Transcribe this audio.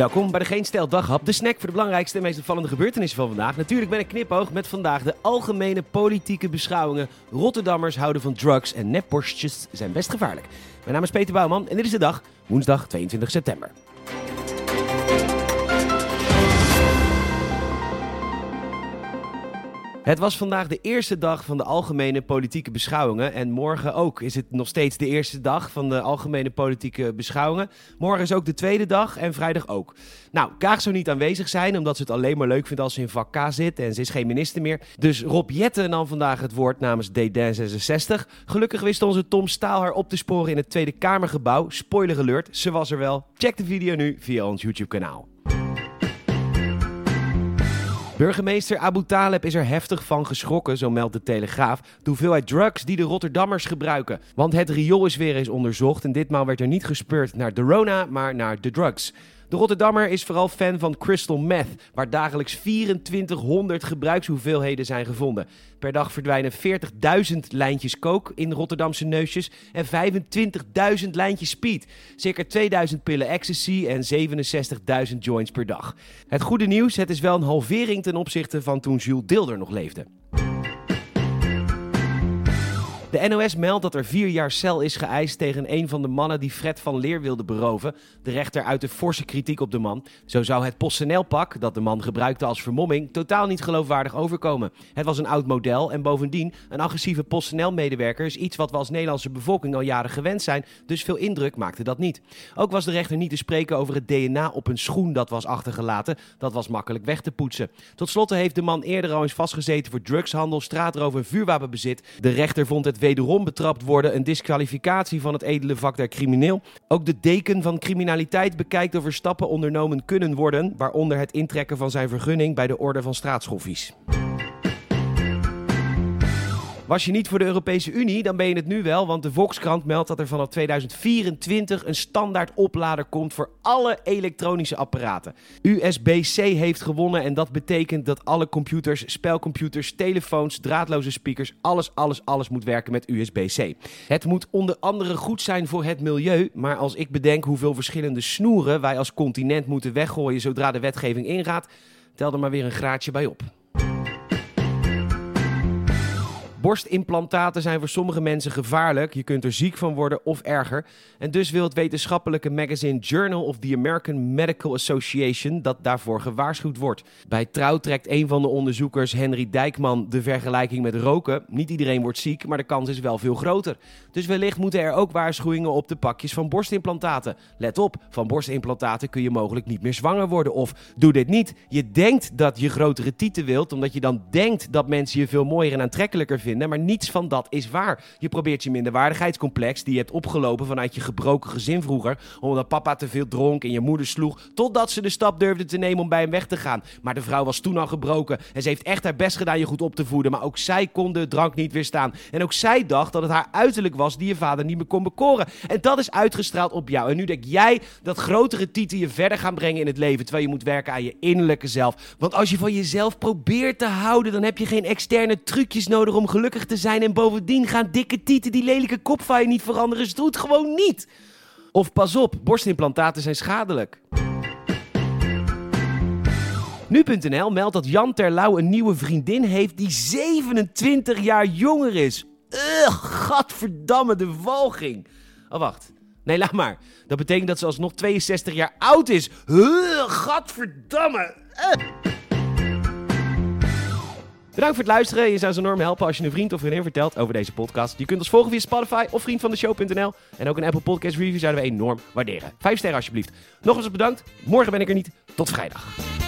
Welkom bij de Geen Stel Daghap, de snack voor de belangrijkste en meest opvallende gebeurtenissen van vandaag. Natuurlijk ben ik knipoog met vandaag de algemene politieke beschouwingen. Rotterdammers houden van drugs en nepborstjes zijn best gevaarlijk. Mijn naam is Peter Bouwman en dit is de dag, woensdag 22 september. Het was vandaag de eerste dag van de algemene politieke beschouwingen. En morgen ook is het nog steeds de eerste dag van de algemene politieke beschouwingen. Morgen is ook de tweede dag en vrijdag ook. Nou, Kaag zou niet aanwezig zijn, omdat ze het alleen maar leuk vindt als ze in vak K zit. En ze is geen minister meer. Dus Rob Jetten nam vandaag het woord namens D66. Gelukkig wist onze Tom Staal haar op te sporen in het Tweede Kamergebouw. Spoiler alert, ze was er wel. Check de video nu via ons YouTube kanaal. Burgemeester Abu Taleb is er heftig van geschrokken, zo meldt de Telegraaf, de hoeveelheid drugs die de Rotterdammers gebruiken. Want het riool is weer eens onderzocht en ditmaal werd er niet gespeurd naar de Rona, maar naar de drugs. De Rotterdammer is vooral fan van crystal meth, waar dagelijks 2400 gebruikshoeveelheden zijn gevonden. Per dag verdwijnen 40.000 lijntjes kook in Rotterdamse neusjes en 25.000 lijntjes speed. Circa 2000 pillen ecstasy en 67.000 joints per dag. Het goede nieuws, het is wel een halvering ten opzichte van toen Jules Dilder nog leefde. De NOS meldt dat er vier jaar cel is geëist tegen een van de mannen die Fred van Leer wilde beroven. De rechter uitte forse kritiek op de man. Zo zou het PostNL-pak, dat de man gebruikte als vermomming, totaal niet geloofwaardig overkomen. Het was een oud model en bovendien, een agressieve PostNL-medewerker is iets wat we als Nederlandse bevolking al jaren gewend zijn, dus veel indruk maakte dat niet. Ook was de rechter niet te spreken over het DNA op een schoen dat was achtergelaten. Dat was makkelijk weg te poetsen. Tot slot heeft de man eerder al eens vastgezeten voor drugshandel, straatroof en vuurwapenbezit. De rechter vond het wederom betrapt worden een disqualificatie van het edele vak der crimineel. Ook de deken van criminaliteit bekijkt of er stappen ondernomen kunnen worden, waaronder het intrekken van zijn vergunning bij de orde van straatschoffies. Was je niet voor de Europese Unie, dan ben je het nu wel, want de Volkskrant meldt dat er vanaf 2024 een standaard oplader komt voor alle elektronische apparaten. USB-C heeft gewonnen en dat betekent dat alle computers, spelcomputers, telefoons, draadloze speakers, alles, alles, alles moet werken met USB-C. Het moet onder andere goed zijn voor het milieu, maar als ik bedenk hoeveel verschillende snoeren wij als continent moeten weggooien zodra de wetgeving ingaat, tel er maar weer een graadje bij op. Borstimplantaten zijn voor sommige mensen gevaarlijk. Je kunt er ziek van worden of erger. En dus wil het wetenschappelijke magazine Journal of the American Medical Association dat daarvoor gewaarschuwd wordt. Bij Trouw trekt een van de onderzoekers, Henry Dijkman, de vergelijking met roken. Niet iedereen wordt ziek, maar de kans is wel veel groter. Dus wellicht moeten er ook waarschuwingen op de pakjes van borstimplantaten. Let op, van borstimplantaten kun je mogelijk niet meer zwanger worden. Of doe dit niet. Je denkt dat je grotere tieten wilt, omdat je dan denkt dat mensen je veel mooier en aantrekkelijker vinden maar niets van dat is waar. Je probeert je minderwaardigheidscomplex die je hebt opgelopen vanuit je gebroken gezin vroeger, omdat papa te veel dronk en je moeder sloeg, totdat ze de stap durfde te nemen om bij hem weg te gaan. Maar de vrouw was toen al gebroken en ze heeft echt haar best gedaan je goed op te voeden, maar ook zij kon de drank niet weerstaan. En ook zij dacht dat het haar uiterlijk was die je vader niet meer kon bekoren. En dat is uitgestraald op jou. En nu denk jij dat grotere titel je verder gaan brengen in het leven, terwijl je moet werken aan je innerlijke zelf. Want als je van jezelf probeert te houden, dan heb je geen externe trucjes nodig om te zijn. En bovendien gaan dikke tieten die lelijke kop niet veranderen. Dus doe het gewoon niet. Of pas op, borstimplantaten zijn schadelijk. Nu.nl meldt dat Jan Terlouw een nieuwe vriendin heeft die 27 jaar jonger is. Ugh, gadverdamme, de walging. Oh, wacht. Nee, laat maar. Dat betekent dat ze alsnog 62 jaar oud is. Ugh, gadverdamme. Uh. Bedankt voor het luisteren. Je zou ze enorm helpen als je een vriend of vriendin vertelt over deze podcast. Je kunt ons volgen via Spotify of vriendvandeshow.nl. En ook een Apple Podcast Review zouden we enorm waarderen. Vijf sterren alsjeblieft. Nog eens bedankt. Morgen ben ik er niet. Tot vrijdag.